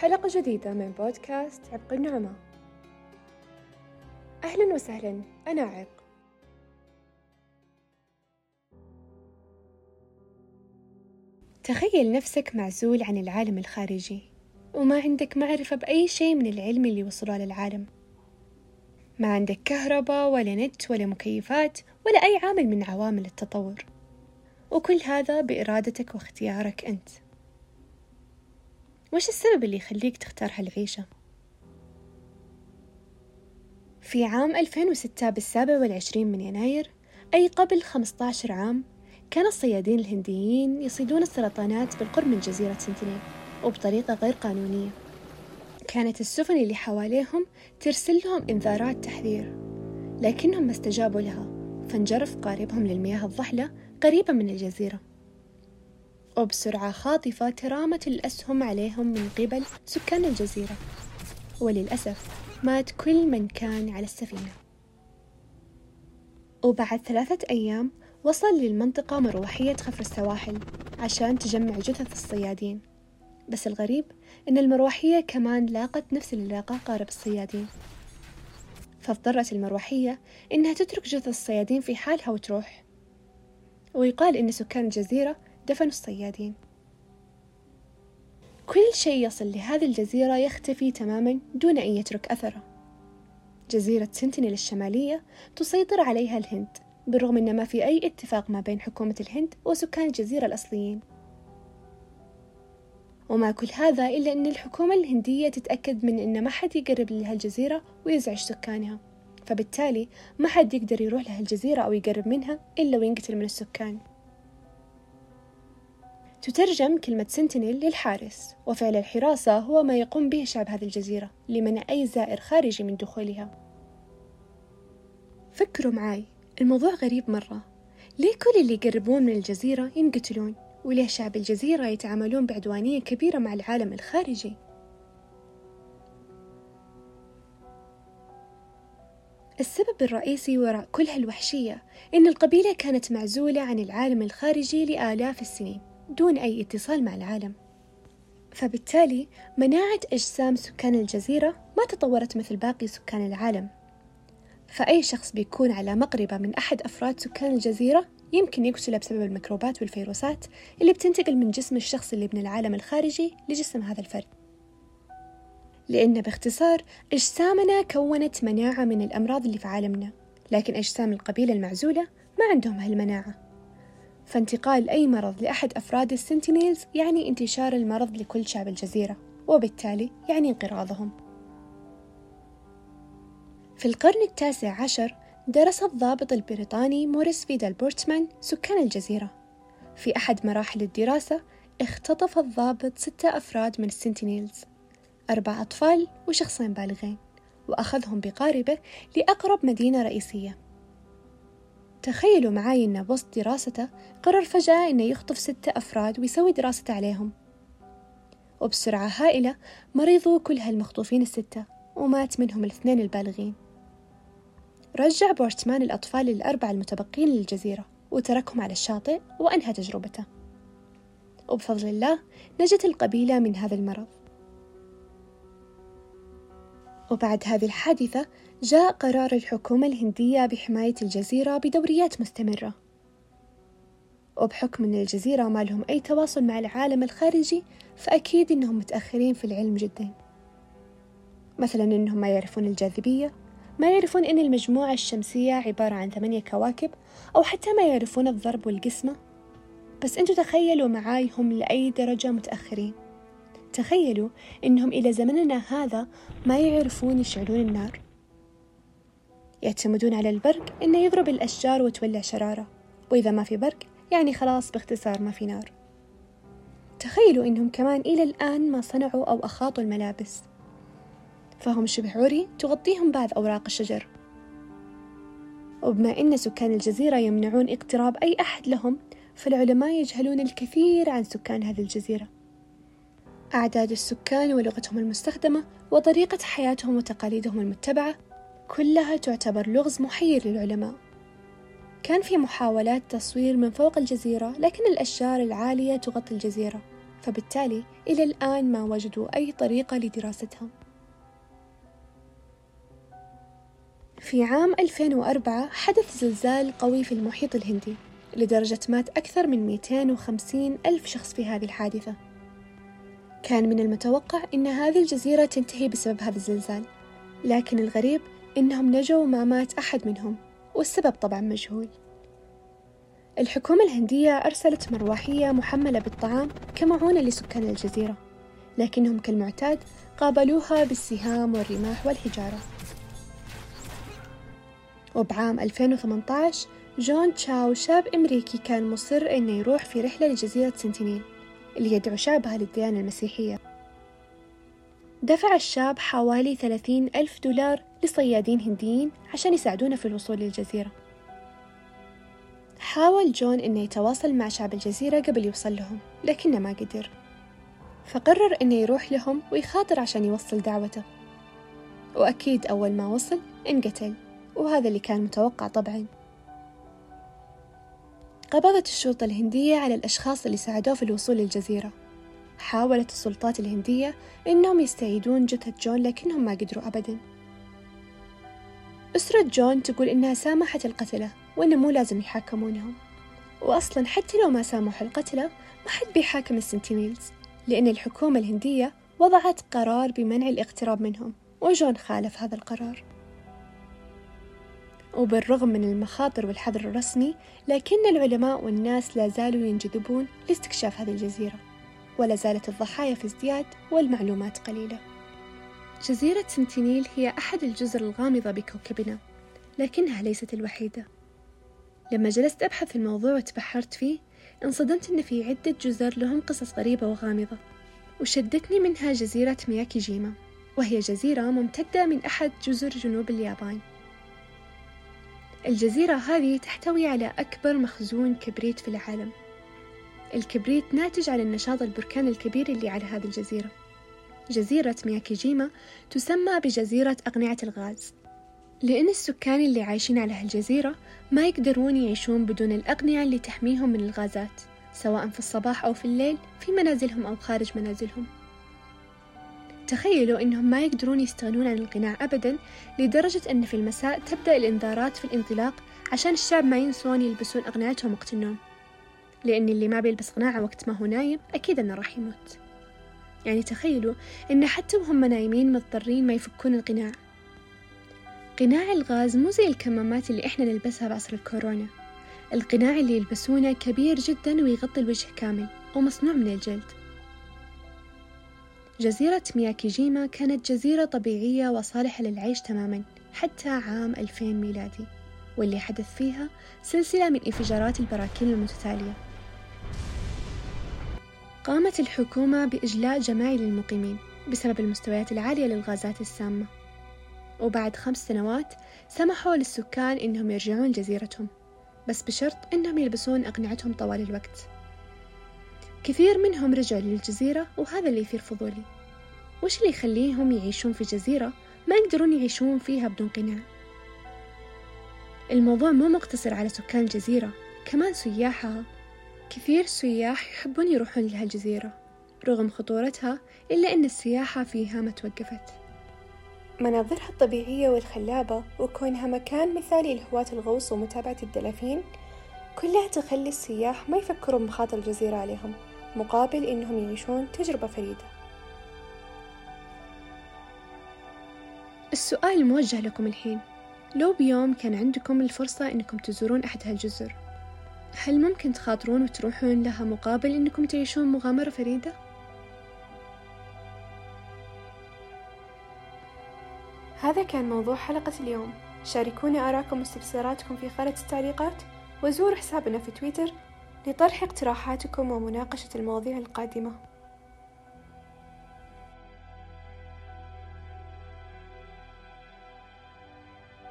حلقة جديدة من بودكاست عبق النعمة. أهلا وسهلا أنا عبق. تخيل نفسك معزول عن العالم الخارجي وما عندك معرفة بأي شيء من العلم اللي وصلوا للعالم. ما عندك كهرباء ولا نت ولا مكيفات ولا أي عامل من عوامل التطور. وكل هذا بإرادتك واختيارك أنت. وش السبب اللي يخليك تختار هالعيشة؟ في عام 2006 بالسابع والعشرين من يناير أي قبل 15 عام كان الصيادين الهنديين يصيدون السرطانات بالقرب من جزيرة سنتينيل وبطريقة غير قانونية كانت السفن اللي حواليهم ترسل لهم إنذارات تحذير لكنهم ما استجابوا لها فانجرف قاربهم للمياه الضحلة قريبة من الجزيرة وبسرعة خاطفة ترامت الأسهم عليهم من قبل سكان الجزيرة. وللأسف مات كل من كان على السفينة. وبعد ثلاثة أيام وصل للمنطقة مروحية خفر السواحل عشان تجمع جثث الصيادين. بس الغريب إن المروحية كمان لاقت نفس اللي لاقاه قارب الصيادين. فاضطرت المروحية إنها تترك جثث الصيادين في حالها وتروح. ويقال إن سكان الجزيرة دفنوا الصيادين. كل شيء يصل لهذه الجزيرة يختفي تماما دون أن يترك أثره. جزيرة سنتينيل الشمالية تسيطر عليها الهند بالرغم أن ما في أي اتفاق ما بين حكومة الهند وسكان الجزيرة الأصليين. وما كل هذا إلا أن الحكومة الهندية تتأكد من أن ما حد يقرب لهالجزيرة ويزعج سكانها. فبالتالي ما حد يقدر يروح لهالجزيرة أو يقرب منها إلا وينقتل من السكان. تترجم كلمة سنتينيل للحارس وفعل الحراسة هو ما يقوم به شعب هذه الجزيرة لمنع أي زائر خارجي من دخولها. فكروا معاي الموضوع غريب مرة. ليه كل اللي يقربون من الجزيرة ينقتلون؟ وليه شعب الجزيرة يتعاملون بعدوانية كبيرة مع العالم الخارجي؟ السبب الرئيسي وراء كل هالوحشية إن القبيلة كانت معزولة عن العالم الخارجي لآلاف السنين. دون أي اتصال مع العالم. فبالتالي مناعة أجسام سكان الجزيرة ما تطورت مثل باقي سكان العالم. فأي شخص بيكون على مقربة من أحد أفراد سكان الجزيرة يمكن يقتله بسبب الميكروبات والفيروسات اللي بتنتقل من جسم الشخص اللي من العالم الخارجي لجسم هذا الفرد. لأن باختصار أجسامنا كونت مناعة من الأمراض اللي في عالمنا لكن أجسام القبيلة المعزولة ما عندهم هالمناعة. فانتقال أي مرض لأحد أفراد السنتينيلز يعني انتشار المرض لكل شعب الجزيرة وبالتالي يعني انقراضهم. في القرن التاسع عشر درس الضابط البريطاني موريس فيدال بورتمان سكان الجزيرة. في أحد مراحل الدراسة اختطف الضابط ستة أفراد من السنتينيلز أربع أطفال وشخصين بالغين وأخذهم بقاربه لأقرب مدينة رئيسية. تخيلوا معاي إنه وسط دراسته قرر فجأة إنه يخطف ستة أفراد ويسوي دراسة عليهم. وبسرعة هائلة مرضوا كل هالمخطوفين الستة ومات منهم الاثنين البالغين. رجع بورتمان الأطفال الأربعة المتبقين للجزيرة وتركهم على الشاطئ وأنهى تجربته. وبفضل الله نجت القبيلة من هذا المرض. وبعد هذه الحادثة جاء قرار الحكومة الهندية بحماية الجزيرة بدوريات مستمرة. وبحكم أن الجزيرة ما لهم أي تواصل مع العالم الخارجي فأكيد أنهم متأخرين في العلم جدا. مثلا أنهم ما يعرفون الجاذبية ما يعرفون أن المجموعة الشمسية عبارة عن ثمانية كواكب أو حتى ما يعرفون الضرب والقسمة. بس أنتوا تخيلوا معاي هم لأي درجة متأخرين. تخيلوا إنهم إلى زمننا هذا ما يعرفون يشعلون النار. يعتمدون على البرق إنه يضرب الأشجار وتولع شرارة وإذا ما في برق يعني خلاص باختصار ما في نار. تخيلوا إنهم كمان إلى الآن ما صنعوا أو أخاطوا الملابس. فهم شبه عري تغطيهم بعض أوراق الشجر. وبما أن سكان الجزيرة يمنعون اقتراب أي أحد لهم فالعلماء يجهلون الكثير عن سكان هذه الجزيرة. أعداد السكان ولغتهم المستخدمة وطريقة حياتهم وتقاليدهم المتبعة كلها تعتبر لغز محير للعلماء. كان في محاولات تصوير من فوق الجزيرة لكن الأشجار العالية تغطي الجزيرة فبالتالي إلى الآن ما وجدوا أي طريقة لدراستها في عام 2004 حدث زلزال قوي في المحيط الهندي لدرجة مات أكثر من 250 ألف شخص في هذه الحادثة. كان من المتوقع أن هذه الجزيرة تنتهي بسبب هذا الزلزال لكن الغريب أنهم نجوا وما مات أحد منهم والسبب طبعا مجهول. الحكومة الهندية أرسلت مروحية محملة بالطعام كمعونة لسكان الجزيرة لكنهم كالمعتاد قابلوها بالسهام والرماح والحجارة. وبعام 2018 جون تشاو شاب أمريكي كان مصر إنه يروح في رحلة لجزيرة سنتينيل. اللي يدعو شعبها للديانة المسيحية. دفع الشاب حوالي ثلاثين ألف دولار لصيادين هنديين عشان يساعدونه في الوصول للجزيرة. حاول جون إنه يتواصل مع شعب الجزيرة قبل يوصل لهم لكنه ما قدر. فقرر إنه يروح لهم ويخاطر عشان يوصل دعوته. وأكيد أول ما وصل انقتل وهذا اللي كان متوقع طبعاً. قبضت الشرطة الهندية على الأشخاص اللي ساعدوه في الوصول للجزيرة. حاولت السلطات الهندية إنهم يستعيدون جثة جون لكنهم ما قدروا أبدا. أسرة جون تقول إنها سامحت القتلة وإنه مو لازم يحاكمونهم. وأصلا حتى لو ما سامحوا القتلة ما حد بيحاكم السنتينيلز لأن الحكومة الهندية وضعت قرار بمنع الاقتراب منهم وجون خالف هذا القرار. وبالرغم من المخاطر والحظر الرسمي لكن العلماء والناس لا زالوا ينجذبون لاستكشاف هذه الجزيرة ولا زالت الضحايا في ازدياد والمعلومات قليلة. جزيرة سنتينيل هي أحد الجزر الغامضة بكوكبنا لكنها ليست الوحيدة. لما جلست أبحث في الموضوع وتبحرت فيه انصدمت أن في عدة جزر لهم قصص غريبة وغامضة وشدتني منها جزيرة مياكيجيما وهي جزيرة ممتدة من أحد جزر جنوب اليابان. الجزيرة هذه تحتوي على أكبر مخزون كبريت في العالم. الكبريت ناتج عن النشاط البركان الكبير اللي على هذه الجزيرة. جزيرة مياكيجيما تسمى بجزيرة أقنعة الغاز. لأن السكان اللي عايشين على هالجزيرة ما يقدرون يعيشون بدون الأقنعة اللي تحميهم من الغازات سواء في الصباح أو في الليل في منازلهم أو خارج منازلهم. تخيلوا أنهم ما يقدرون يستغنون عن القناع أبدا لدرجة أن في المساء تبدأ الإنذارات في الانطلاق عشان الشعب ما ينسون يلبسون أقنعتهم وقت النوم. لأن اللي ما بيلبس قناعة وقت ما هو نايم أكيد أنه راح يموت. يعني تخيلوا أن حتى وهم نايمين مضطرين ما يفكون القناع. قناع الغاز مو زي الكمامات اللي إحنا نلبسها بعصر الكورونا. القناع اللي يلبسونه كبير جدا ويغطي الوجه كامل ومصنوع من الجلد. جزيرة مياكيجيما كانت جزيرة طبيعية وصالحة للعيش تماما حتى عام 2000 ميلادي. واللي حدث فيها سلسلة من انفجارات البراكين المتتالية. قامت الحكومة بإجلاء جماعي للمقيمين بسبب المستويات العالية للغازات السامة. وبعد خمس سنوات سمحوا للسكان إنهم يرجعون جزيرتهم بس بشرط إنهم يلبسون أقنعتهم طوال الوقت. كثير منهم رجعوا للجزيرة وهذا اللي يثير فضولي. وش اللي يخليهم يعيشون في جزيرة ما يقدرون يعيشون فيها بدون قناع؟ الموضوع مو مقتصر على سكان الجزيرة كمان سياحها كثير سياح يحبون يروحون لهالجزيرة رغم خطورتها إلا أن السياحة فيها ما توقفت. مناظرها الطبيعية والخلابة وكونها مكان مثالي لهواة الغوص ومتابعة الدلافين كلها تخلي السياح ما يفكروا بمخاطر الجزيرة عليهم مقابل إنهم يعيشون تجربة فريدة. السؤال موجه لكم الحين. لو بيوم كان عندكم الفرصة إنكم تزورون أحد هالجزر هل ممكن تخاطرون وتروحون لها مقابل إنكم تعيشون مغامرة فريدة؟ هذا كان موضوع حلقة اليوم. شاركونا آراءكم واستفساراتكم في خانة التعليقات. وزوروا حسابنا في تويتر لطرح اقتراحاتكم ومناقشة المواضيع القادمة.